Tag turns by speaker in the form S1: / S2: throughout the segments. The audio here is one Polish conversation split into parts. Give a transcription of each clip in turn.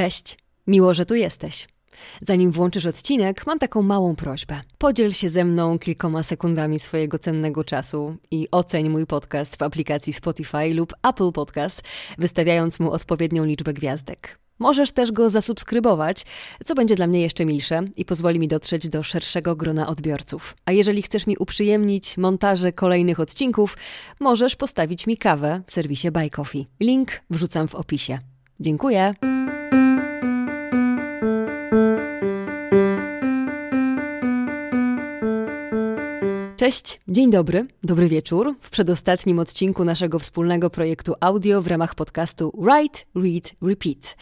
S1: Cześć, miło, że tu jesteś. Zanim włączysz odcinek, mam taką małą prośbę. Podziel się ze mną kilkoma sekundami swojego cennego czasu i oceń mój podcast w aplikacji Spotify lub Apple Podcast, wystawiając mu odpowiednią liczbę gwiazdek. Możesz też go zasubskrybować, co będzie dla mnie jeszcze milsze i pozwoli mi dotrzeć do szerszego grona odbiorców. A jeżeli chcesz mi uprzyjemnić montaże kolejnych odcinków, możesz postawić mi kawę w serwisie Buy Coffee. Link wrzucam w opisie. Dziękuję. Cześć, dzień dobry, dobry wieczór. W przedostatnim odcinku naszego wspólnego projektu audio w ramach podcastu Write, Read, Repeat.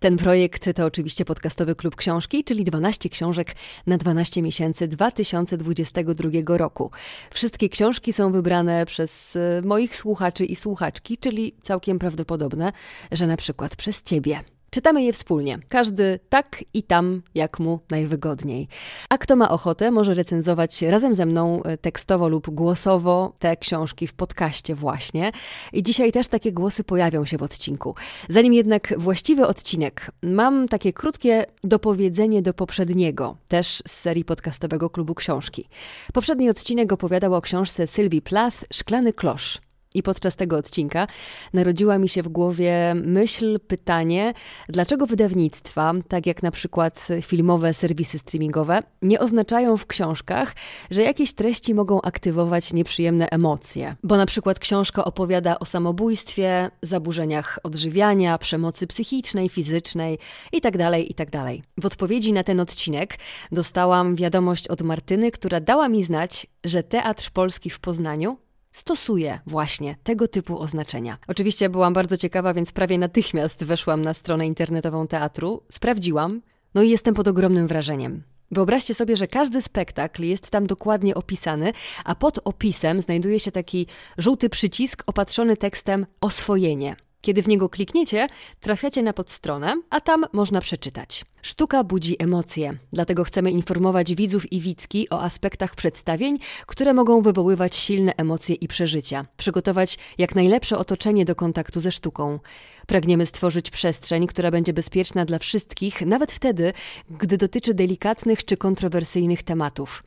S1: Ten projekt to oczywiście podcastowy klub książki, czyli 12 książek na 12 miesięcy 2022 roku. Wszystkie książki są wybrane przez e, moich słuchaczy i słuchaczki, czyli całkiem prawdopodobne, że na przykład przez Ciebie. Czytamy je wspólnie, każdy tak i tam, jak mu najwygodniej. A kto ma ochotę, może recenzować razem ze mną e, tekstowo lub głosowo te książki w podcaście właśnie. I dzisiaj też takie głosy pojawią się w odcinku. Zanim jednak właściwy odcinek, mam takie krótkie dopowiedzenie do poprzedniego, też z serii podcastowego klubu książki. Poprzedni odcinek opowiadał o książce Sylwii Plath Szklany klosz. I podczas tego odcinka narodziła mi się w głowie myśl, pytanie, dlaczego wydawnictwa, tak jak na przykład filmowe serwisy streamingowe, nie oznaczają w książkach, że jakieś treści mogą aktywować nieprzyjemne emocje. Bo na przykład książka opowiada o samobójstwie, zaburzeniach odżywiania, przemocy psychicznej, fizycznej itd., tak itd. Tak w odpowiedzi na ten odcinek dostałam wiadomość od Martyny, która dała mi znać, że Teatr Polski w Poznaniu stosuje właśnie tego typu oznaczenia. Oczywiście byłam bardzo ciekawa, więc prawie natychmiast weszłam na stronę internetową teatru, sprawdziłam, no i jestem pod ogromnym wrażeniem. Wyobraźcie sobie, że każdy spektakl jest tam dokładnie opisany, a pod opisem znajduje się taki żółty przycisk opatrzony tekstem oswojenie. Kiedy w niego klikniecie, trafiacie na podstronę, a tam można przeczytać. Sztuka budzi emocje, dlatego chcemy informować widzów i widzki o aspektach przedstawień, które mogą wywoływać silne emocje i przeżycia, przygotować jak najlepsze otoczenie do kontaktu ze sztuką. Pragniemy stworzyć przestrzeń, która będzie bezpieczna dla wszystkich, nawet wtedy, gdy dotyczy delikatnych czy kontrowersyjnych tematów.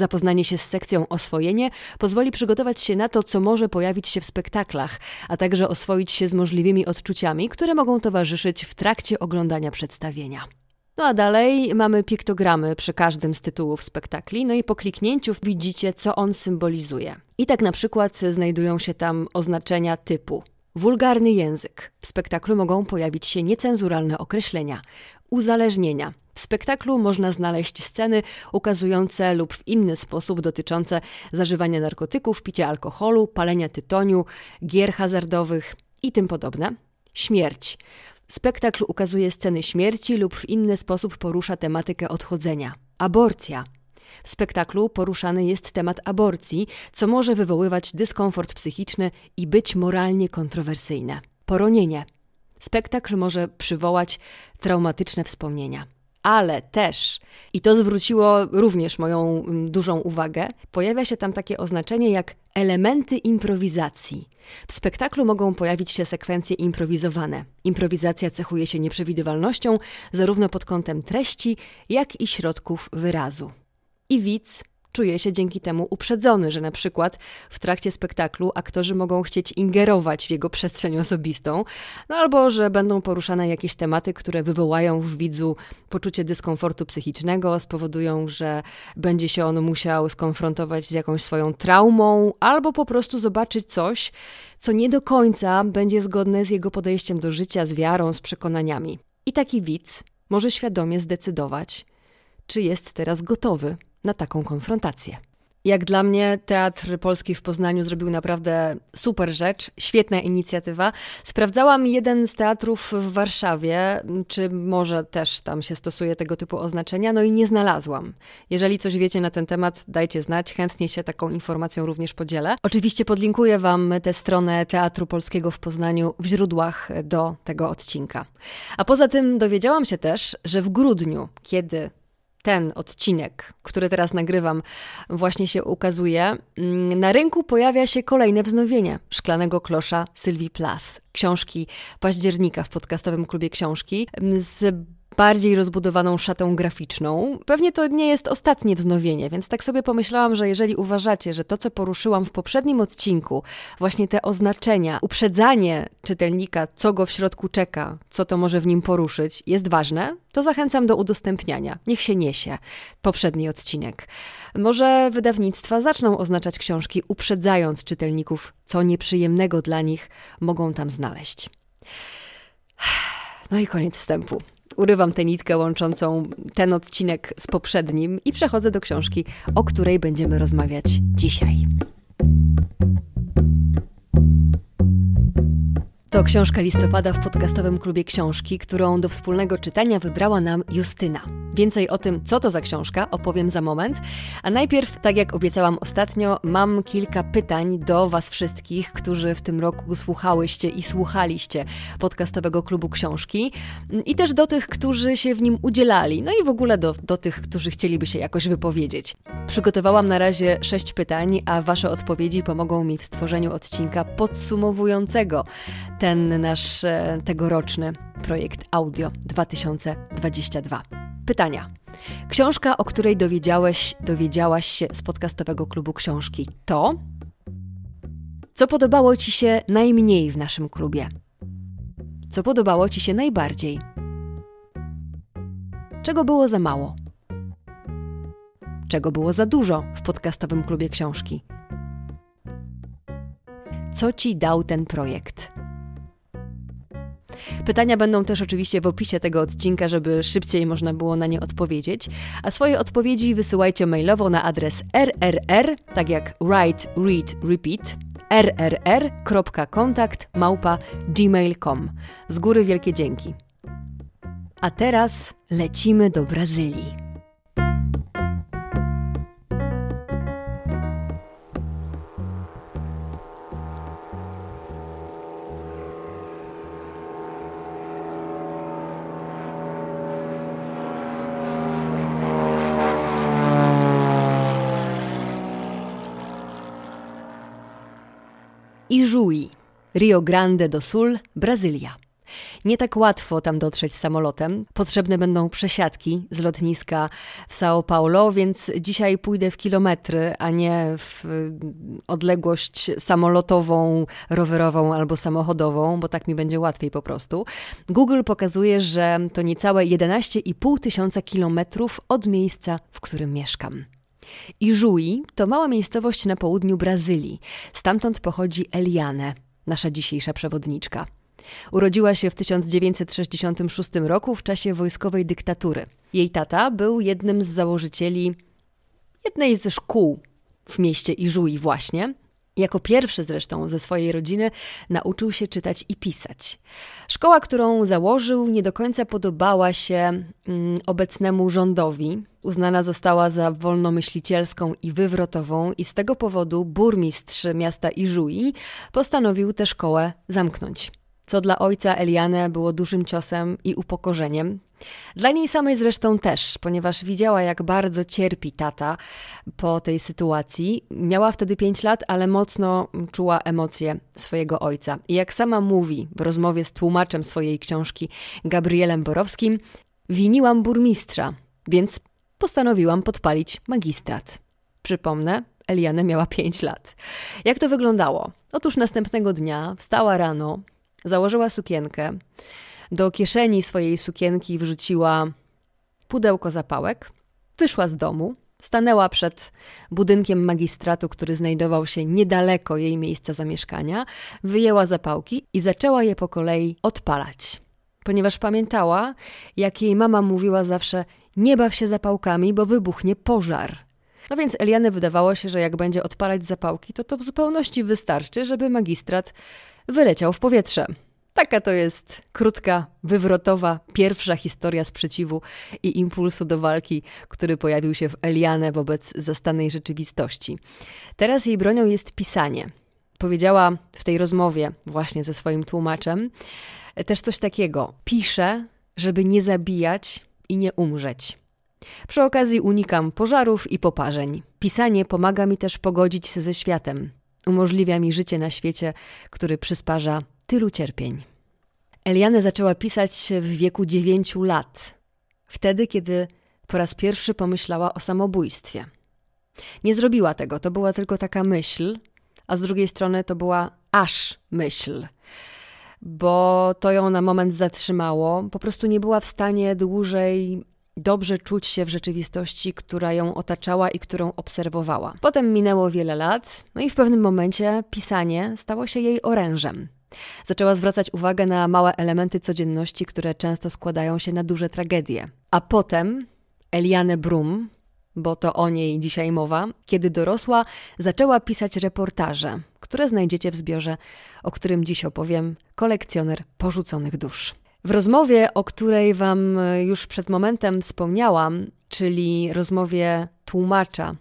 S1: Zapoznanie się z sekcją oswojenie pozwoli przygotować się na to, co może pojawić się w spektaklach, a także oswoić się z możliwymi odczuciami, które mogą towarzyszyć w trakcie oglądania przedstawienia. No a dalej mamy piktogramy przy każdym z tytułów spektakli, no i po kliknięciu widzicie, co on symbolizuje. I tak na przykład znajdują się tam oznaczenia typu wulgarny język. W spektaklu mogą pojawić się niecenzuralne określenia, uzależnienia, w spektaklu można znaleźć sceny ukazujące lub w inny sposób dotyczące zażywania narkotyków, picia alkoholu, palenia tytoniu, gier hazardowych i tym podobne. Śmierć. Spektakl ukazuje sceny śmierci lub w inny sposób porusza tematykę odchodzenia. Aborcja. W spektaklu poruszany jest temat aborcji, co może wywoływać dyskomfort psychiczny i być moralnie kontrowersyjne. Poronienie. Spektakl może przywołać traumatyczne wspomnienia ale też, i to zwróciło również moją mm, dużą uwagę, pojawia się tam takie oznaczenie jak elementy improwizacji. W spektaklu mogą pojawić się sekwencje improwizowane. Improwizacja cechuje się nieprzewidywalnością zarówno pod kątem treści, jak i środków wyrazu. I widz czuje się dzięki temu uprzedzony, że na przykład w trakcie spektaklu aktorzy mogą chcieć ingerować w jego przestrzeń osobistą, no albo że będą poruszane jakieś tematy, które wywołają w widzu poczucie dyskomfortu psychicznego, spowodują, że będzie się on musiał skonfrontować z jakąś swoją traumą, albo po prostu zobaczyć coś, co nie do końca będzie zgodne z jego podejściem do życia, z wiarą, z przekonaniami. I taki widz może świadomie zdecydować, czy jest teraz gotowy na taką konfrontację. Jak dla mnie Teatr Polski w Poznaniu zrobił naprawdę super rzecz, świetna inicjatywa. Sprawdzałam jeden z teatrów w Warszawie, czy może też tam się stosuje tego typu oznaczenia, no i nie znalazłam. Jeżeli coś wiecie na ten temat, dajcie znać, chętnie się taką informacją również podzielę. Oczywiście podlinkuję Wam tę stronę Teatru Polskiego w Poznaniu w źródłach do tego odcinka. A poza tym dowiedziałam się też, że w grudniu, kiedy ten odcinek, który teraz nagrywam, właśnie się ukazuje, mm, na rynku pojawia się kolejne wznowienie Szklanego Klosza Sylwii Plath, książki października w podcastowym klubie książki. Z bardziej rozbudowaną szatą graficzną. Pewnie to nie jest ostatnie wznowienie, więc tak sobie pomyślałam, że jeżeli uważacie, że to, co poruszyłam w poprzednim odcinku, właśnie te oznaczenia, uprzedzanie czytelnika, co go w środku czeka, co to może w nim poruszyć, jest ważne, to zachęcam do udostępniania. Niech się niesie poprzedni odcinek. Może wydawnictwa zaczną oznaczać książki, uprzedzając czytelników, co nieprzyjemnego dla nich mogą tam znaleźć. No i koniec wstępu urywam tę nitkę łączącą ten odcinek z poprzednim i przechodzę do książki, o której będziemy rozmawiać dzisiaj. To książka listopada w podcastowym klubie książki, którą do wspólnego czytania wybrała nam Justyna. Więcej o tym, co to za książka, opowiem za moment. A najpierw, tak jak obiecałam ostatnio, mam kilka pytań do Was wszystkich, którzy w tym roku słuchałyście i słuchaliście podcastowego klubu książki, i też do tych, którzy się w nim udzielali, no i w ogóle do, do tych, którzy chcieliby się jakoś wypowiedzieć. Przygotowałam na razie sześć pytań, a Wasze odpowiedzi pomogą mi w stworzeniu odcinka podsumowującego ten nasz e, tegoroczny projekt Audio 2022. Pytania. Książka, o której dowiedziałeś, dowiedziałaś się z podcastowego klubu książki, to co podobało Ci się najmniej w naszym klubie? Co podobało Ci się najbardziej? Czego było za mało? Czego było za dużo w podcastowym klubie książki? Co Ci dał ten projekt? Pytania będą też oczywiście w opisie tego odcinka, żeby szybciej można było na nie odpowiedzieć. A swoje odpowiedzi wysyłajcie mailowo na adres rrr, tak jak write, read, repeat, rrr.kontakt. Z góry wielkie dzięki. A teraz lecimy do Brazylii. Ijuí, Rio Grande do Sul, Brazylia. Nie tak łatwo tam dotrzeć samolotem. Potrzebne będą przesiadki z lotniska w São Paulo, więc dzisiaj pójdę w kilometry, a nie w y, odległość samolotową, rowerową albo samochodową, bo tak mi będzie łatwiej po prostu. Google pokazuje, że to niecałe 11,5 tysiąca kilometrów od miejsca, w którym mieszkam. Ijuí to mała miejscowość na południu Brazylii. Stamtąd pochodzi Eliane, nasza dzisiejsza przewodniczka. Urodziła się w 1966 roku w czasie wojskowej dyktatury. Jej tata był jednym z założycieli jednej ze szkół w mieście Ijuí właśnie, jako pierwszy zresztą ze swojej rodziny nauczył się czytać i pisać. Szkoła, którą założył, nie do końca podobała się mm, obecnemu rządowi. Uznana została za wolnomyślicielską i wywrotową, i z tego powodu burmistrz miasta Iżui postanowił tę szkołę zamknąć co dla ojca Eliane było dużym ciosem i upokorzeniem. Dla niej samej zresztą też, ponieważ widziała, jak bardzo cierpi tata po tej sytuacji. Miała wtedy 5 lat, ale mocno czuła emocje swojego ojca. I jak sama mówi w rozmowie z tłumaczem swojej książki Gabrielem Borowskim, winiłam burmistrza, więc postanowiłam podpalić magistrat. Przypomnę, Eliane miała 5 lat. Jak to wyglądało? Otóż następnego dnia wstała rano, Założyła sukienkę. Do kieszeni swojej sukienki wrzuciła pudełko zapałek. Wyszła z domu, stanęła przed budynkiem magistratu, który znajdował się niedaleko jej miejsca zamieszkania, wyjęła zapałki i zaczęła je po kolei odpalać. Ponieważ pamiętała, jak jej mama mówiła zawsze: Nie baw się zapałkami, bo wybuchnie pożar. No więc Eliane wydawało się, że jak będzie odpalać zapałki, to to w zupełności wystarczy, żeby magistrat wyleciał w powietrze. Taka to jest krótka, wywrotowa, pierwsza historia sprzeciwu i impulsu do walki, który pojawił się w Eliane wobec zastanej rzeczywistości. Teraz jej bronią jest pisanie. Powiedziała w tej rozmowie właśnie ze swoim tłumaczem też coś takiego. Piszę, żeby nie zabijać i nie umrzeć. Przy okazji unikam pożarów i poparzeń. Pisanie pomaga mi też pogodzić się ze światem. Umożliwia mi życie na świecie, który przysparza tylu cierpień. Eliane zaczęła pisać w wieku dziewięciu lat. Wtedy, kiedy po raz pierwszy pomyślała o samobójstwie. Nie zrobiła tego, to była tylko taka myśl, a z drugiej strony to była aż myśl, bo to ją na moment zatrzymało. Po prostu nie była w stanie dłużej dobrze czuć się w rzeczywistości, która ją otaczała i którą obserwowała. Potem minęło wiele lat, no i w pewnym momencie pisanie stało się jej orężem. Zaczęła zwracać uwagę na małe elementy codzienności, które często składają się na duże tragedie. A potem Eliane Brum, bo to o niej dzisiaj mowa, kiedy dorosła, zaczęła pisać reportaże, które znajdziecie w zbiorze, o którym dziś opowiem, kolekcjoner porzuconych dusz. W rozmowie, o której Wam już przed momentem wspomniałam, czyli rozmowie tłumacza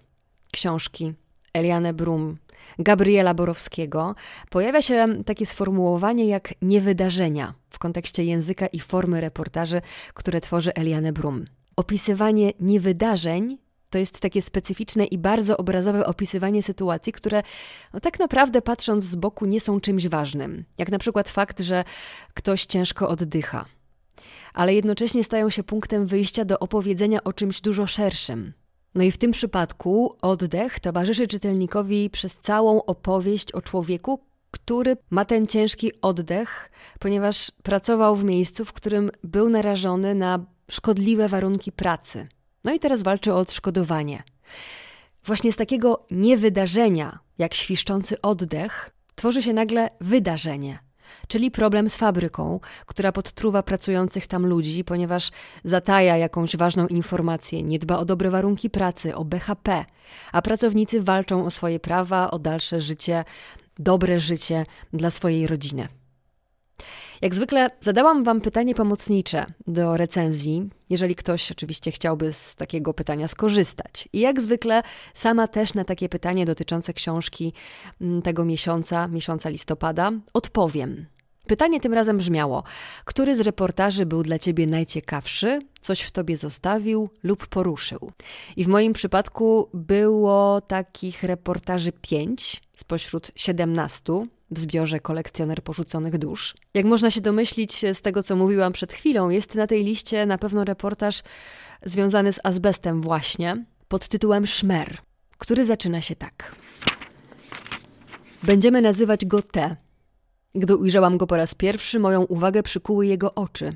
S1: książki Eliane Brum, Gabriela Borowskiego, pojawia się takie sformułowanie jak niewydarzenia w kontekście języka i formy reportaży, które tworzy Eliane Brum. Opisywanie niewydarzeń to jest takie specyficzne i bardzo obrazowe opisywanie sytuacji, które no, tak naprawdę patrząc z boku nie są czymś ważnym. Jak na przykład fakt, że ktoś ciężko oddycha. Ale jednocześnie stają się punktem wyjścia do opowiedzenia o czymś dużo szerszym. No i w tym przypadku oddech towarzyszy czytelnikowi przez całą opowieść o człowieku, który ma ten ciężki oddech, ponieważ pracował w miejscu, w którym był narażony na szkodliwe warunki pracy. No i teraz walczy o odszkodowanie. Właśnie z takiego niewydarzenia, jak świszczący oddech, tworzy się nagle wydarzenie, czyli problem z fabryką, która podtruwa pracujących tam ludzi, ponieważ zataja jakąś ważną informację, nie dba o dobre warunki pracy, o BHP, a pracownicy walczą o swoje prawa, o dalsze życie, dobre życie dla swojej rodziny. Jak zwykle zadałam Wam pytanie pomocnicze do recenzji, jeżeli ktoś oczywiście chciałby z takiego pytania skorzystać. I jak zwykle sama też na takie pytanie dotyczące książki mm, tego miesiąca, miesiąca listopada, odpowiem. Pytanie tym razem brzmiało: który z reportaży był dla ciebie najciekawszy, coś w tobie zostawił lub poruszył? I w moim przypadku było takich reportaży pięć spośród siedemnastu w zbiorze kolekcjoner porzuconych dusz. Jak można się domyślić z tego, co mówiłam przed chwilą, jest na tej liście na pewno reportaż związany z azbestem właśnie, pod tytułem Szmer, który zaczyna się tak. Będziemy nazywać go T. Gdy ujrzałam go po raz pierwszy, moją uwagę przykuły jego oczy.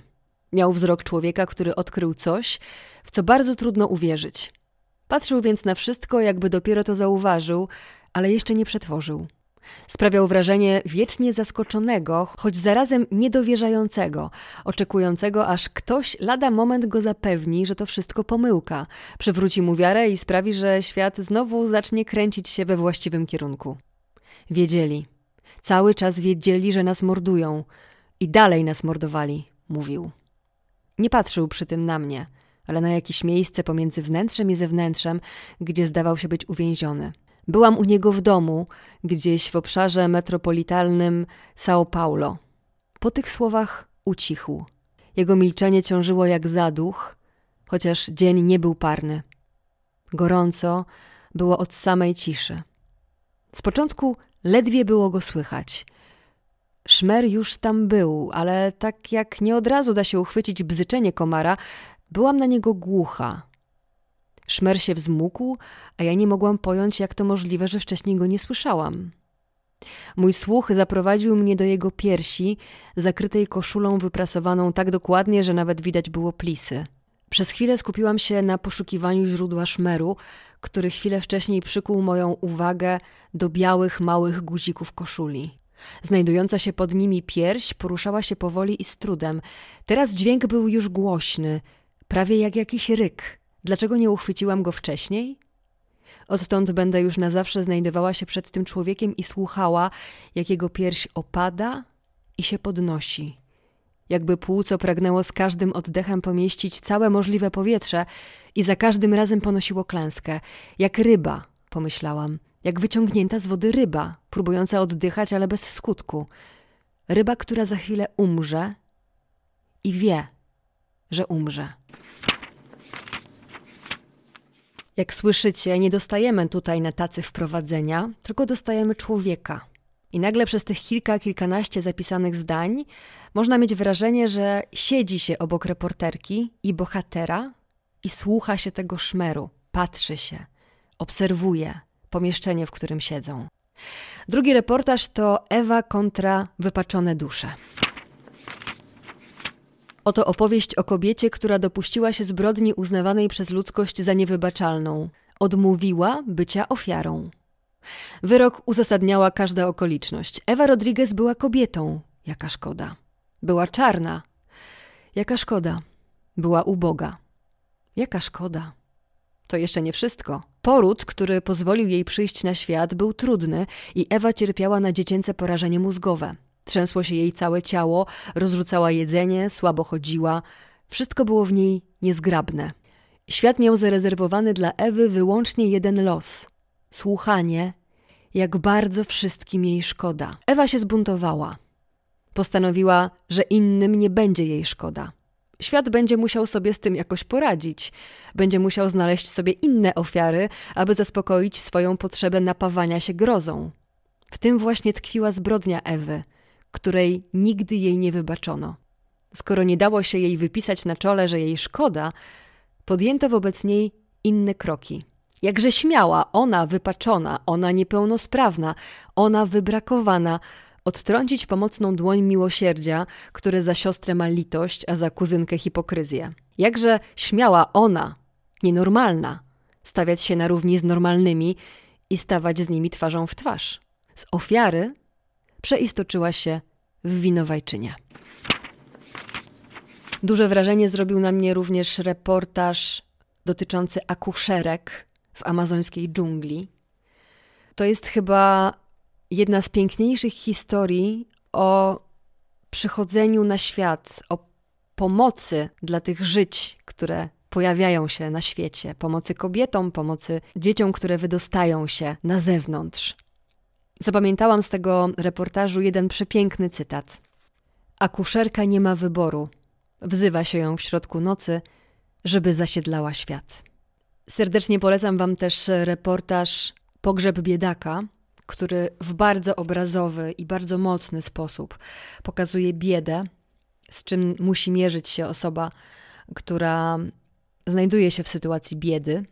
S1: Miał wzrok człowieka, który odkrył coś, w co bardzo trudno uwierzyć. Patrzył więc na wszystko, jakby dopiero to zauważył, ale jeszcze nie przetworzył. Sprawiał wrażenie wiecznie zaskoczonego, choć zarazem niedowierzającego, oczekującego, aż ktoś lada moment go zapewni, że to wszystko pomyłka, przywróci mu wiarę i sprawi, że świat znowu zacznie kręcić się we właściwym kierunku. Wiedzieli. Cały czas wiedzieli, że nas mordują. I dalej nas mordowali, mówił. Nie patrzył przy tym na mnie, ale na jakieś miejsce pomiędzy wnętrzem i zewnętrzem, gdzie zdawał się być uwięziony. Byłam u niego w domu, gdzieś w obszarze metropolitalnym São Paulo. Po tych słowach ucichł. Jego milczenie ciążyło jak zaduch, chociaż dzień nie był parny. Gorąco było od samej ciszy. Z początku ledwie było go słychać. Szmer już tam był, ale tak jak nie od razu da się uchwycić bzyczenie komara, byłam na niego głucha. Szmer się wzmógł, a ja nie mogłam pojąć, jak to możliwe, że wcześniej go nie słyszałam. Mój słuch zaprowadził mnie do jego piersi, zakrytej koszulą wyprasowaną tak dokładnie, że nawet widać było plisy. Przez chwilę skupiłam się na poszukiwaniu źródła szmeru, który chwilę wcześniej przykuł moją uwagę do białych, małych guzików koszuli. Znajdująca się pod nimi pierś poruszała się powoli i z trudem. Teraz dźwięk był już głośny, prawie jak jakiś ryk. Dlaczego nie uchwyciłam go wcześniej? Odtąd będę już na zawsze znajdowała się przed tym człowiekiem i słuchała, jak jego pierś opada i się podnosi. Jakby płuco pragnęło z każdym oddechem pomieścić całe możliwe powietrze i za każdym razem ponosiło klęskę. Jak ryba, pomyślałam, jak wyciągnięta z wody ryba, próbująca oddychać, ale bez skutku. Ryba, która za chwilę umrze i wie, że umrze. Jak słyszycie, nie dostajemy tutaj na tacy wprowadzenia, tylko dostajemy człowieka. I nagle przez tych kilka, kilkanaście zapisanych zdań można mieć wrażenie, że siedzi się obok reporterki i bohatera i słucha się tego szmeru, patrzy się, obserwuje pomieszczenie, w którym siedzą. Drugi reportaż to Ewa kontra wypaczone dusze. Oto opowieść o kobiecie, która dopuściła się zbrodni uznawanej przez ludzkość za niewybaczalną. Odmówiła bycia ofiarą. Wyrok uzasadniała każda okoliczność. Ewa Rodriguez była kobietą. Jaka szkoda. Była czarna. Jaka szkoda. Była uboga. Jaka szkoda. To jeszcze nie wszystko. Poród, który pozwolił jej przyjść na świat, był trudny i Ewa cierpiała na dziecięce porażenie mózgowe. Trzęsło się jej całe ciało, rozrzucała jedzenie, słabo chodziła. Wszystko było w niej niezgrabne. Świat miał zarezerwowany dla Ewy wyłącznie jeden los słuchanie, jak bardzo wszystkim jej szkoda. Ewa się zbuntowała. Postanowiła, że innym nie będzie jej szkoda. Świat będzie musiał sobie z tym jakoś poradzić. Będzie musiał znaleźć sobie inne ofiary, aby zaspokoić swoją potrzebę napawania się grozą. W tym właśnie tkwiła zbrodnia Ewy, której nigdy jej nie wybaczono. Skoro nie dało się jej wypisać na czole, że jej szkoda, podjęto wobec niej inne kroki. Jakże śmiała, ona wypaczona, ona niepełnosprawna, ona wybrakowana, odtrącić pomocną dłoń miłosierdzia, które za siostrę ma litość, a za kuzynkę hipokryzję. Jakże śmiała ona, nienormalna, stawiać się na równi z normalnymi i stawać z nimi twarzą w twarz. Z ofiary przeistoczyła się w winowajczynię. Duże wrażenie zrobił na mnie również reportaż dotyczący akuszerek w amazońskiej dżungli. To jest chyba jedna z piękniejszych historii o przychodzeniu na świat, o pomocy dla tych żyć, które pojawiają się na świecie, pomocy kobietom, pomocy dzieciom, które wydostają się na zewnątrz. Zapamiętałam z tego reportażu jeden przepiękny cytat. Akuszerka nie ma wyboru. Wzywa się ją w środku nocy, żeby zasiedlała świat. Serdecznie polecam Wam też reportaż Pogrzeb biedaka, który w bardzo obrazowy i bardzo mocny sposób pokazuje biedę, z czym musi mierzyć się osoba, która znajduje się w sytuacji biedy.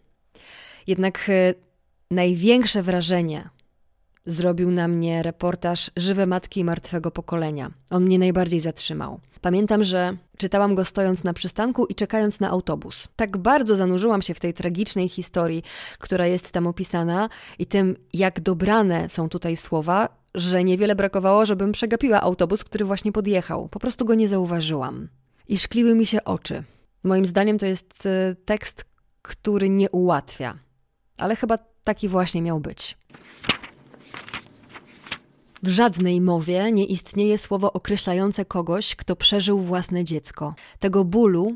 S1: Jednak e, największe wrażenie zrobił na mnie reportaż Żywe Matki Martwego Pokolenia. On mnie najbardziej zatrzymał. Pamiętam, że czytałam go stojąc na przystanku i czekając na autobus. Tak bardzo zanurzyłam się w tej tragicznej historii, która jest tam opisana i tym, jak dobrane są tutaj słowa, że niewiele brakowało, żebym przegapiła autobus, który właśnie podjechał. Po prostu go nie zauważyłam. I szkliły mi się oczy. Moim zdaniem to jest e, tekst, który nie ułatwia, ale chyba taki właśnie miał być. W żadnej mowie nie istnieje słowo określające kogoś, kto przeżył własne dziecko. Tego bólu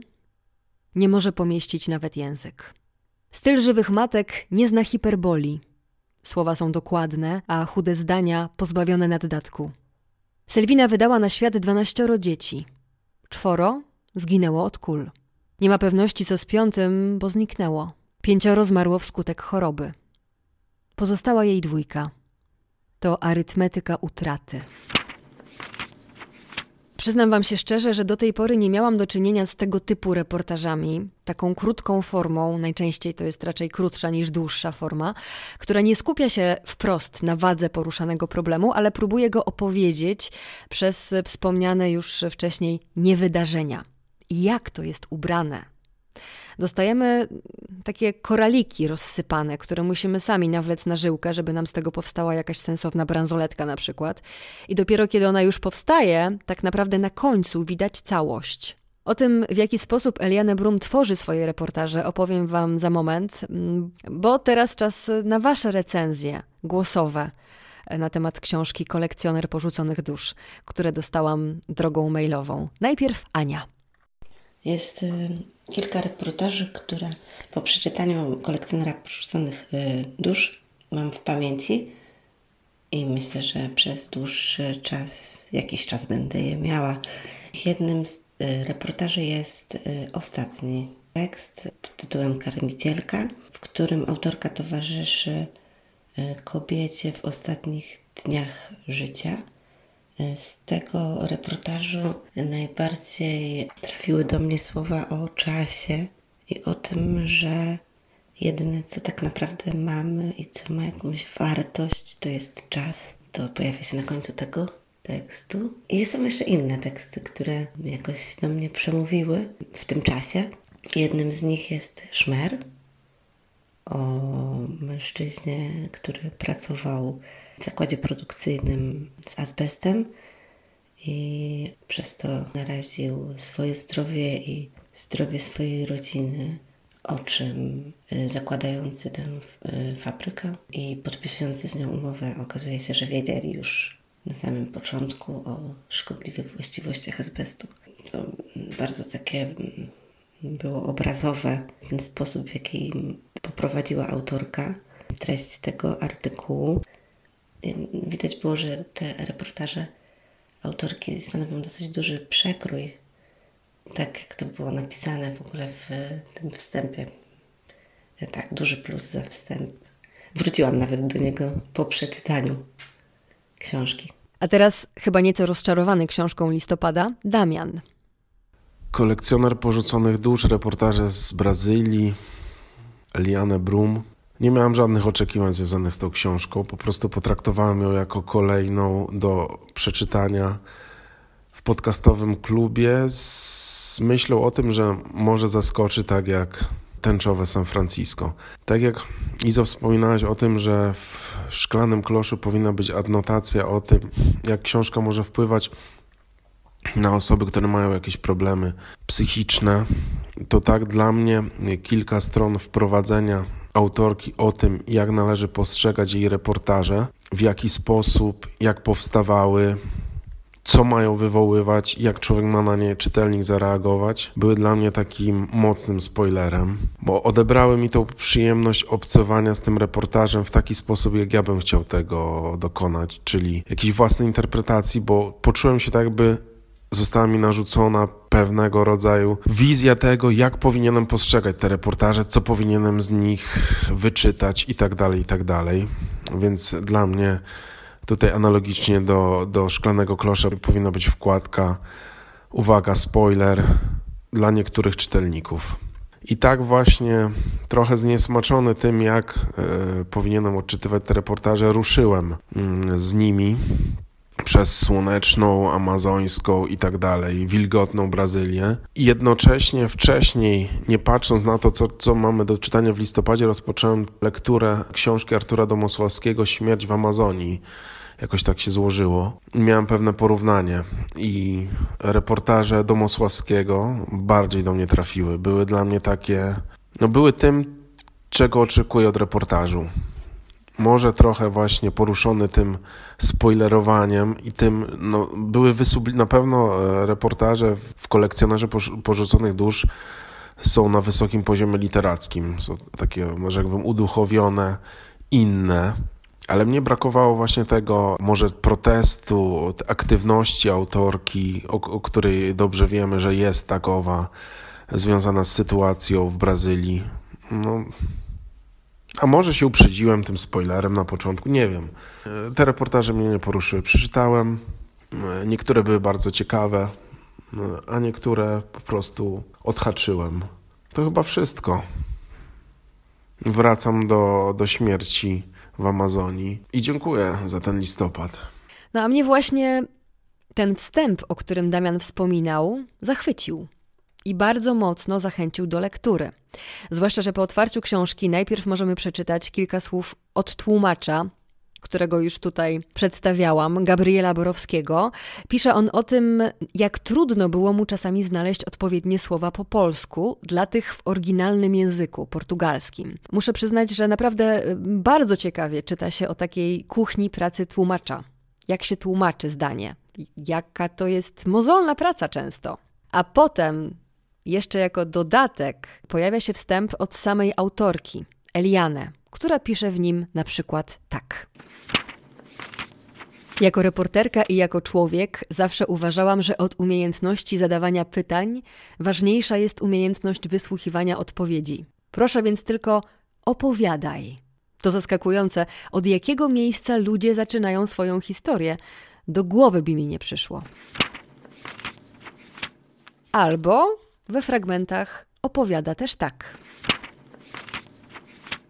S1: nie może pomieścić nawet język. Styl żywych matek nie zna hiperboli. Słowa są dokładne, a chude zdania pozbawione naddatku. Selwina wydała na świat dwanaścioro dzieci. Czworo zginęło od kul. Nie ma pewności co z piątym, bo zniknęło. Pięcioro zmarło wskutek choroby. Pozostała jej dwójka – to arytmetyka utraty. Przyznam Wam się szczerze, że do tej pory nie miałam do czynienia z tego typu reportażami, taką krótką formą, najczęściej to jest raczej krótsza niż dłuższa forma, która nie skupia się wprost na wadze poruszanego problemu, ale próbuje go opowiedzieć przez wspomniane już wcześniej niewydarzenia. Jak to jest ubrane dostajemy takie koraliki rozsypane, które musimy sami nawlec na żyłkę, żeby nam z tego powstała jakaś sensowna bransoletka na przykład. I dopiero kiedy ona już powstaje, tak naprawdę na końcu widać całość. O tym, w jaki sposób Eliane Brum tworzy swoje reportaże, opowiem Wam za moment, mm, bo teraz czas na Wasze recenzje głosowe na temat książki Kolekcjoner porzuconych dusz, które dostałam drogą mailową. Najpierw Ania.
S2: Jest y, kilka reportaży, które po przeczytaniu kolekcjonera porzuconych y, dusz mam w pamięci i myślę, że przez dłuższy czas, jakiś czas będę je miała. Jednym z y, reportaży jest ostatni, tekst pod tytułem Karmicielka, w którym autorka towarzyszy kobiecie w ostatnich dniach życia. E, z tego reportażu najbardziej trafiły do mnie słowa o czasie i o tym, że jedyne co tak naprawdę mamy i co ma jakąś wartość, to jest czas. To pojawia się na końcu tego tekstu. I są jeszcze inne teksty, które jakoś do mnie przemówiły w tym czasie. Jednym z nich jest Szmer o mężczyźnie, który pracował w zakładzie produkcyjnym z azbestem i przez to naraził swoje zdrowie i zdrowie swojej rodziny, o czym y, zakładający tę y, fabrykę i podpisujący z nią umowę okazuje się, że wiedzieli już na samym początku o szkodliwych właściwościach azbestu. To bardzo takie mm, było obrazowe ten sposób, w jaki poprowadziła autorka treść tego artykułu. Widać było, że te reportaże autorki stanowią dosyć duży przekrój, tak jak to było napisane w ogóle w tym wstępie. Tak, duży plus za wstęp. Wróciłam nawet do niego po przeczytaniu książki.
S1: A teraz chyba nieco rozczarowany książką listopada, Damian.
S3: Kolekcjoner porzuconych dusz, reportaże z Brazylii, Eliane Brum. Nie miałem żadnych oczekiwań związanych z tą książką, po prostu potraktowałem ją jako kolejną do przeczytania w podcastowym klubie z myślą o tym, że może zaskoczy tak jak tęczowe San Francisco. Tak jak Izo wspominałeś o tym, że w szklanym kloszu powinna być adnotacja o tym, jak książka może wpływać na osoby, które mają jakieś problemy psychiczne, to tak dla mnie kilka stron wprowadzenia autorki o tym, jak należy postrzegać jej reportaże, w jaki sposób, jak powstawały, co mają wywoływać, jak człowiek ma na nie czytelnik zareagować, były dla mnie takim mocnym spoilerem, bo odebrały mi tą przyjemność obcowania z tym reportażem w taki sposób, jak ja bym chciał tego dokonać, czyli jakiejś własnej interpretacji, bo poczułem się tak, jakby została mi narzucona pewnego rodzaju wizja tego, jak powinienem postrzegać te reportaże, co powinienem z nich wyczytać i tak dalej, i tak. Więc dla mnie tutaj analogicznie do, do szklanego klosza powinna być wkładka uwaga, spoiler dla niektórych czytelników. I tak właśnie trochę zniesmaczony tym, jak y, powinienem odczytywać te reportaże, ruszyłem y, z nimi przez słoneczną, amazońską i tak dalej, wilgotną Brazylię. I jednocześnie wcześniej, nie patrząc na to, co, co mamy do czytania w listopadzie, rozpocząłem lekturę książki Artura Domosławskiego Śmierć w Amazonii. Jakoś tak się złożyło. Miałem pewne porównanie i reportaże Domosławskiego bardziej do mnie trafiły. Były dla mnie takie, no były tym, czego oczekuję od reportażu może trochę właśnie poruszony tym spoilerowaniem i tym, no, były wysubli- na pewno e, reportaże w kolekcjonerze porzuconych dusz są na wysokim poziomie literackim, są takie, może jakbym uduchowione, inne, ale mnie brakowało właśnie tego, może protestu, aktywności autorki, o, o której dobrze wiemy, że jest takowa, związana z sytuacją w Brazylii. No, a może się uprzedziłem tym spoilerem na początku, nie wiem. Te reportaże mnie nie poruszyły. Przeczytałem, niektóre były bardzo ciekawe, a niektóre po prostu odhaczyłem. To chyba wszystko. Wracam do, do śmierci w Amazonii i dziękuję za ten listopad.
S1: No a mnie właśnie ten wstęp, o którym Damian wspominał, zachwycił i bardzo mocno zachęcił do lektury. Zwłaszcza, że po otwarciu książki najpierw możemy przeczytać kilka słów od tłumacza, którego już tutaj przedstawiałam, Gabriela Borowskiego. Pisze on o tym, jak trudno było mu czasami znaleźć odpowiednie słowa po polsku dla tych w oryginalnym języku portugalskim. Muszę przyznać, że naprawdę y, bardzo ciekawie czyta się o takiej kuchni pracy tłumacza. Jak się tłumaczy zdanie, jaka to jest mozolna praca często. A potem jeszcze jako dodatek pojawia się wstęp od samej autorki, Eliane, która pisze w nim na przykład tak. Jako reporterka i jako człowiek zawsze uważałam, że od umiejętności zadawania pytań ważniejsza jest umiejętność wysłuchiwania odpowiedzi. Proszę więc tylko opowiadaj. To zaskakujące, od jakiego miejsca ludzie zaczynają swoją historię. Do głowy by mi nie przyszło. Albo we fragmentach opowiada też tak.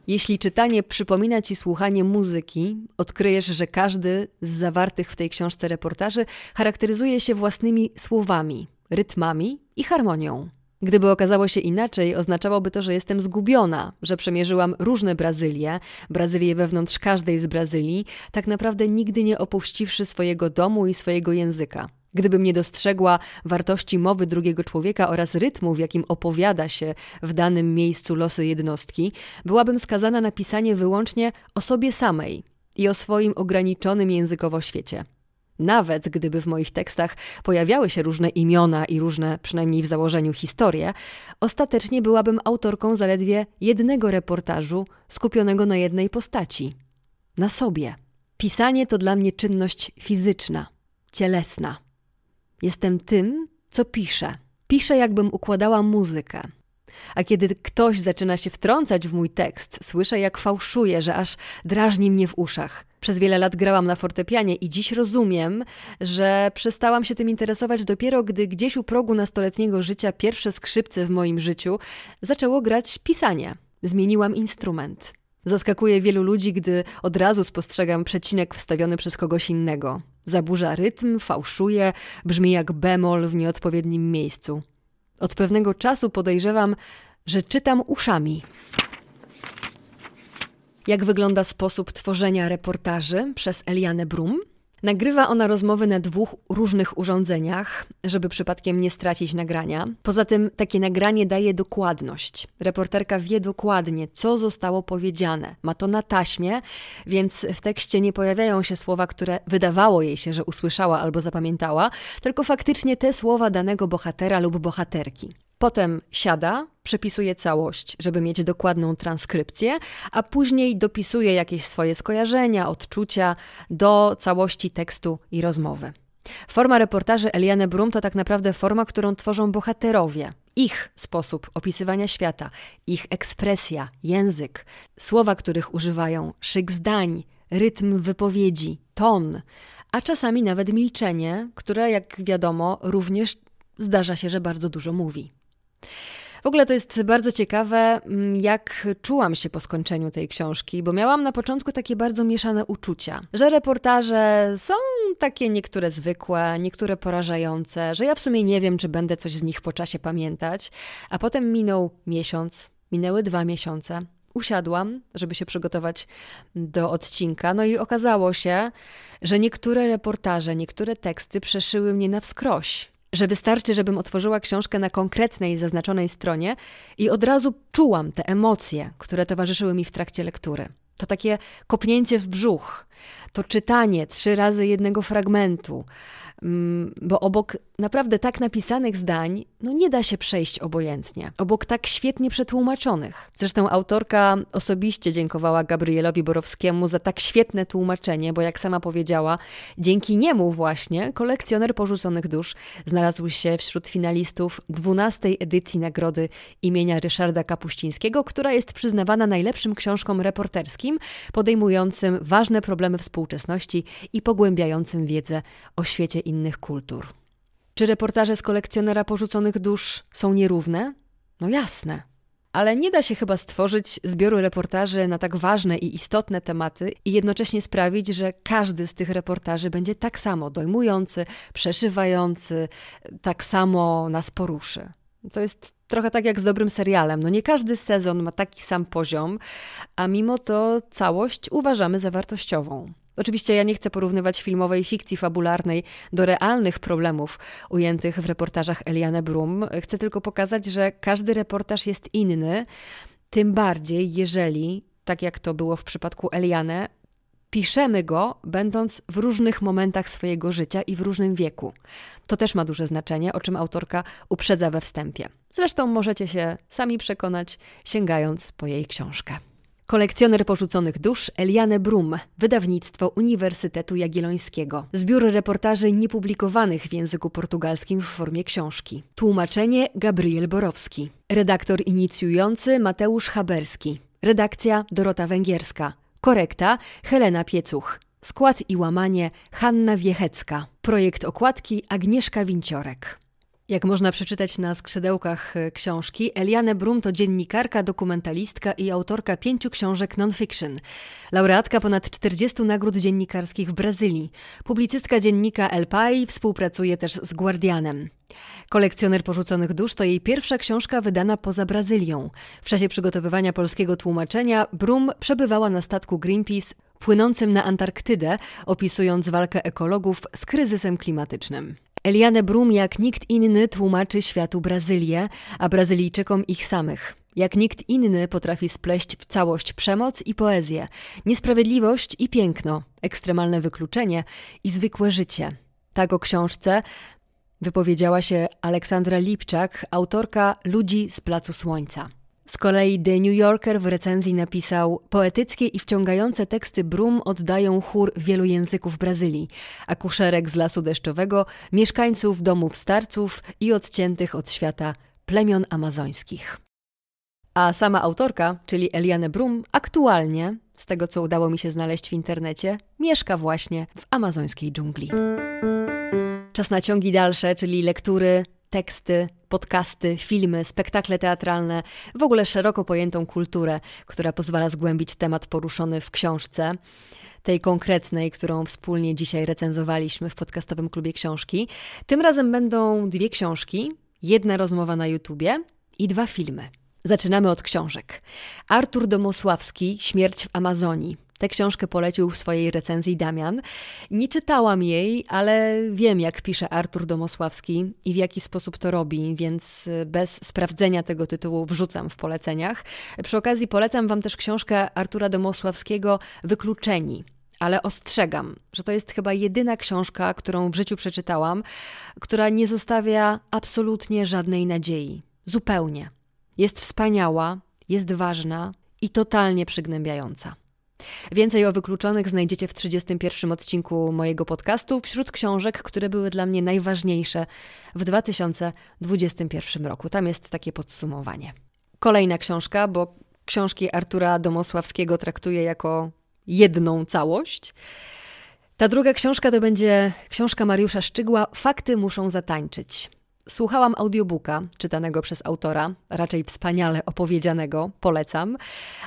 S1: Jeśli czytanie przypomina ci słuchanie muzyki, odkryjesz, że każdy z zawartych w tej książce reportaży charakteryzuje się własnymi słowami, rytmami i harmonią. Gdyby okazało się inaczej, oznaczałoby to, że jestem zgubiona, że przemierzyłam różne Brazylie, Brazylię wewnątrz każdej z Brazylii, tak naprawdę nigdy nie opuściwszy swojego domu i swojego języka. Gdybym nie dostrzegła wartości mowy drugiego człowieka oraz rytmu, w jakim opowiada się w danym miejscu losy jednostki, byłabym skazana na pisanie wyłącznie o sobie samej i o swoim ograniczonym językowo świecie. Nawet gdyby w moich tekstach pojawiały się różne imiona i różne, przynajmniej w założeniu, historie, ostatecznie byłabym autorką zaledwie jednego reportażu skupionego na jednej postaci na sobie. Pisanie to dla mnie czynność fizyczna, cielesna. Jestem tym, co piszę. Piszę, jakbym układała muzykę. A kiedy ktoś zaczyna się wtrącać w mój tekst, słyszę, jak fałszuje, że aż drażni mnie w uszach. Przez wiele lat grałam na fortepianie i dziś rozumiem, że przestałam się tym interesować dopiero, gdy gdzieś u progu nastoletniego życia pierwsze skrzypce w moim życiu zaczęło grać pisanie. Zmieniłam instrument. Zaskakuje wielu ludzi, gdy od razu spostrzegam przecinek wstawiony przez kogoś innego. Zaburza rytm, fałszuje, brzmi jak bemol w nieodpowiednim miejscu. Od pewnego czasu podejrzewam, że czytam uszami. Jak wygląda sposób tworzenia reportaży przez Elianę Brum? Nagrywa ona rozmowy na dwóch różnych urządzeniach, żeby przypadkiem nie stracić nagrania. Poza tym takie nagranie daje dokładność. Reporterka wie dokładnie, co zostało powiedziane. Ma to na taśmie, więc w tekście nie pojawiają się słowa, które wydawało jej się, że usłyszała albo zapamiętała, tylko faktycznie te słowa danego bohatera lub bohaterki. Potem siada, przepisuje całość, żeby mieć dokładną transkrypcję, a później dopisuje jakieś swoje skojarzenia, odczucia do całości tekstu i rozmowy. Forma reportaży Eliane Brum to tak naprawdę forma, którą tworzą bohaterowie. Ich sposób opisywania świata, ich ekspresja, język, słowa, których używają, szyk zdań, rytm wypowiedzi, ton, a czasami nawet milczenie, które, jak wiadomo, również zdarza się, że bardzo dużo mówi. W ogóle to jest bardzo ciekawe, mm, jak czułam się po skończeniu tej książki, bo miałam na początku takie bardzo mieszane uczucia, że reportaże są takie niektóre zwykłe, niektóre porażające, że ja w sumie nie wiem, czy będę coś z nich po czasie pamiętać, a potem minął miesiąc, minęły dwa miesiące. Usiadłam, żeby się przygotować do odcinka, no i okazało się, że niektóre reportaże, niektóre teksty przeszyły mnie na wskroś że wystarczy, żebym otworzyła książkę na konkretnej, zaznaczonej stronie i od razu czułam te emocje, które towarzyszyły mi w trakcie lektury. To takie kopnięcie w brzuch, to czytanie trzy razy jednego fragmentu, bo obok naprawdę tak napisanych zdań, no nie da się przejść obojętnie. Obok tak świetnie przetłumaczonych. Zresztą autorka osobiście dziękowała Gabrielowi Borowskiemu za tak świetne tłumaczenie, bo jak sama powiedziała, dzięki niemu właśnie kolekcjoner porzuconych dusz znalazł się wśród finalistów 12 edycji nagrody imienia Ryszarda Kapuścińskiego, która jest przyznawana najlepszym książkom reporterskim, podejmującym ważne problemy współczesności i pogłębiającym wiedzę o świecie innych kultur. Czy reportaże z kolekcjonera porzuconych dusz są nierówne? No jasne. Ale nie da się chyba stworzyć zbioru reportaży na tak ważne i istotne tematy i jednocześnie sprawić, że każdy z tych reportaży będzie tak samo dojmujący, przeszywający, tak samo nas poruszy. To jest trochę tak jak z dobrym serialem. No nie każdy sezon ma taki sam poziom, a mimo to całość uważamy za wartościową. Oczywiście ja nie chcę porównywać filmowej fikcji fabularnej do realnych problemów ujętych w reportażach Eliane Brum. Chcę tylko pokazać, że każdy reportaż jest inny, tym bardziej jeżeli, tak jak to było w przypadku Eliane, piszemy go, będąc w różnych momentach swojego życia i w różnym wieku. To też ma duże znaczenie, o czym autorka uprzedza we wstępie. Zresztą możecie się sami przekonać, sięgając po jej książkę. Kolekcjoner porzuconych dusz Eliane Brum, wydawnictwo Uniwersytetu Jagiellońskiego. Zbiór reportaży niepublikowanych w języku portugalskim w formie książki. Tłumaczenie Gabriel Borowski. Redaktor inicjujący Mateusz Haberski. Redakcja Dorota Węgierska. Korekta Helena Piecuch. Skład i łamanie Hanna Wiechecka. Projekt okładki Agnieszka Winciorek. Jak można przeczytać na skrzydełkach e, książki, Eliane Brum to dziennikarka, dokumentalistka i autorka pięciu książek non-fiction. Laureatka ponad 40 nagród dziennikarskich w Brazylii. Publicystka dziennika El Pai, współpracuje też z Guardianem. Kolekcjoner porzuconych dusz to jej pierwsza książka wydana poza Brazylią. W czasie przygotowywania polskiego tłumaczenia Brum przebywała na statku Greenpeace płynącym na Antarktydę, opisując walkę ekologów z kryzysem klimatycznym. Eliane Brum jak nikt inny tłumaczy światu Brazylię, a Brazylijczykom ich samych. Jak nikt inny potrafi spleść w całość przemoc i poezję, niesprawiedliwość i piękno, ekstremalne wykluczenie i zwykłe życie. Tak o książce wypowiedziała się Aleksandra Lipczak, autorka Ludzi z Placu Słońca. Z kolei The New Yorker w recenzji napisał: Poetyckie i wciągające teksty Brum oddają chór wielu języków Brazylii, akuszerek z lasu deszczowego, mieszkańców domów starców i odciętych od świata plemion amazońskich. A sama autorka, czyli Eliane Brum, aktualnie, z tego co udało mi się znaleźć w internecie, mieszka właśnie w amazońskiej dżungli. Czas na ciągi dalsze, czyli lektury, teksty, podcasty, filmy, spektakle teatralne, w ogóle szeroko pojętą kulturę, która pozwala zgłębić temat poruszony w książce tej konkretnej, którą wspólnie dzisiaj recenzowaliśmy w podcastowym klubie książki. Tym razem będą dwie książki, jedna rozmowa na YouTubie i dwa filmy. Zaczynamy od książek. Artur Domosławski, Śmierć w Amazonii. Tę książkę polecił w swojej recenzji Damian. Nie czytałam jej, ale wiem, jak pisze Artur Domosławski i w jaki sposób to robi, więc bez sprawdzenia tego tytułu wrzucam w poleceniach. Przy okazji polecam Wam też książkę Artura Domosławskiego Wykluczeni. Ale ostrzegam, że to jest chyba jedyna książka, którą w życiu przeczytałam, która nie zostawia absolutnie żadnej nadziei. Zupełnie. Jest wspaniała, jest ważna i totalnie przygnębiająca. Więcej o wykluczonych znajdziecie w 31 odcinku mojego podcastu wśród książek, które były dla mnie najważniejsze w 2021 roku. Tam jest takie podsumowanie. Kolejna książka, bo książki Artura Domosławskiego traktuję jako jedną całość. Ta druga książka to będzie książka Mariusza Szczygła Fakty muszą zatańczyć. Słuchałam audiobooka czytanego przez autora, raczej wspaniale opowiedzianego, polecam,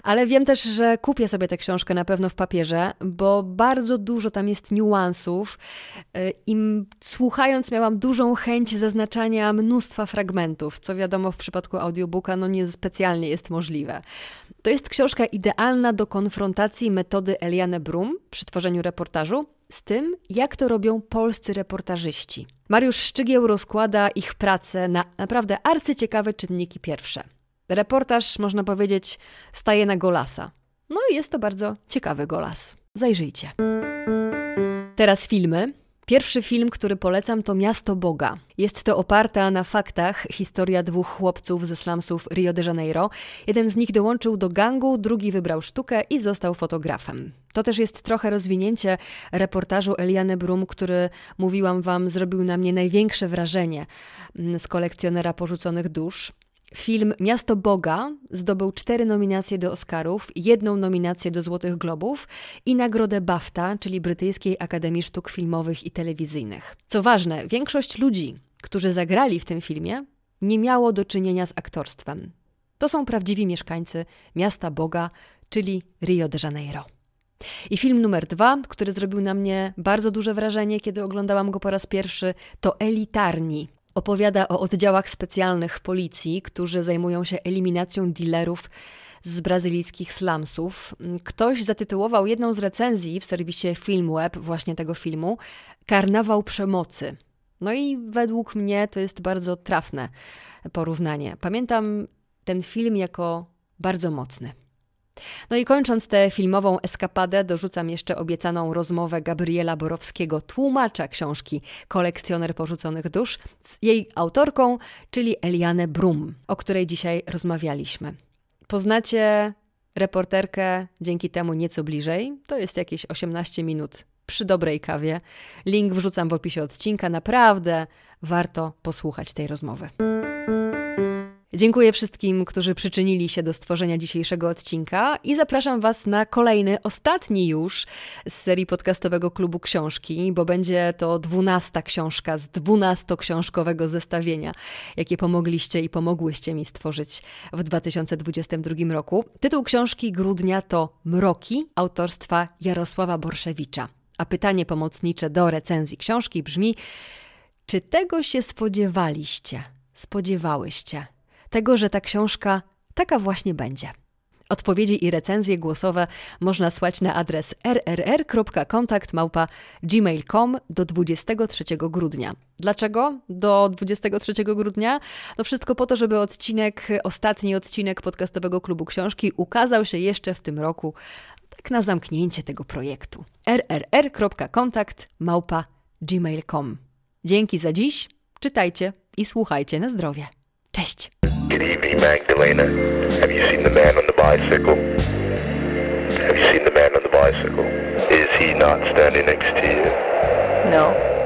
S1: ale wiem też, że kupię sobie tę książkę na pewno w papierze, bo bardzo dużo tam jest niuansów y, i słuchając miałam dużą chęć zaznaczania mnóstwa fragmentów, co wiadomo w przypadku audiobooka no niespecjalnie jest możliwe. To jest książka idealna do konfrontacji metody Eliane Brum przy tworzeniu reportażu z tym, jak to robią polscy reportażyści. Mariusz Szczygieł rozkłada ich pracę na naprawdę arcyciekawe czynniki pierwsze. Reportaż, można powiedzieć, staje na golasa. No i jest to bardzo ciekawy golas. Zajrzyjcie. Teraz filmy. Pierwszy film, który polecam, to Miasto Boga. Jest to oparta na faktach historia dwóch chłopców ze slumsów Rio de Janeiro. Jeden z nich dołączył do gangu, drugi wybrał sztukę i został fotografem. To też jest trochę rozwinięcie reportażu Eliane Brum, który, mówiłam wam, zrobił na mnie największe wrażenie mm, z kolekcjonera porzuconych dusz. Film Miasto Boga zdobył cztery nominacje do Oscarów, jedną nominację do Złotych Globów i nagrodę BAFTA, czyli Brytyjskiej Akademii Sztuk Filmowych i Telewizyjnych. Co ważne, większość ludzi, którzy zagrali w tym filmie, nie miało do czynienia z aktorstwem. To są prawdziwi mieszkańcy Miasta Boga, czyli Rio de Janeiro. I film numer dwa, który zrobił na mnie bardzo duże wrażenie, kiedy oglądałam go po raz pierwszy, to Elitarni. Opowiada o oddziałach specjalnych policji, którzy zajmują się eliminacją dealerów z brazylijskich slumsów. Ktoś zatytułował jedną z recenzji w serwisie Filmweb właśnie tego filmu Karnawał przemocy. No i według mnie to jest bardzo trafne porównanie. Pamiętam ten film jako bardzo mocny. No i kończąc tę filmową eskapadę, dorzucam jeszcze obiecaną rozmowę Gabriela Borowskiego, tłumacza książki Kolekcjoner porzuconych dusz, z jej autorką, czyli Eliane Brum, o której dzisiaj rozmawialiśmy. Poznacie reporterkę dzięki temu nieco bliżej. To jest jakieś 18 minut przy dobrej kawie. Link wrzucam w opisie odcinka. Naprawdę warto posłuchać tej rozmowy. Dziękuję wszystkim, którzy przyczynili się do stworzenia dzisiejszego odcinka i zapraszam Was na kolejny, ostatni już z serii podcastowego klubu książki, bo będzie to dwunasta książka z dwunastoksiążkowego zestawienia, jakie pomogliście i pomogłyście mi stworzyć w 2022 roku. Tytuł książki grudnia to Mroki autorstwa Jarosława Borszewicza. A pytanie pomocnicze do recenzji książki brzmi: czy tego się spodziewaliście? Spodziewałyście? Tego, że ta książka taka właśnie będzie. Odpowiedzi i recenzje głosowe można słać na adres rrr.kontakt.gmail.com do 23 grudnia. Dlaczego do 23 grudnia? To wszystko po to, żeby odcinek, ostatni odcinek podcastowego klubu książki ukazał się jeszcze w tym roku, tak na zamknięcie tego projektu. rrr.kontakt.gmail.com Dzięki za dziś, czytajcie i słuchajcie na zdrowie. Cześć!
S4: Good evening, Magdalena. Have you seen the man on the bicycle? Have you seen the man on the bicycle? Is he not standing next to you?
S5: No.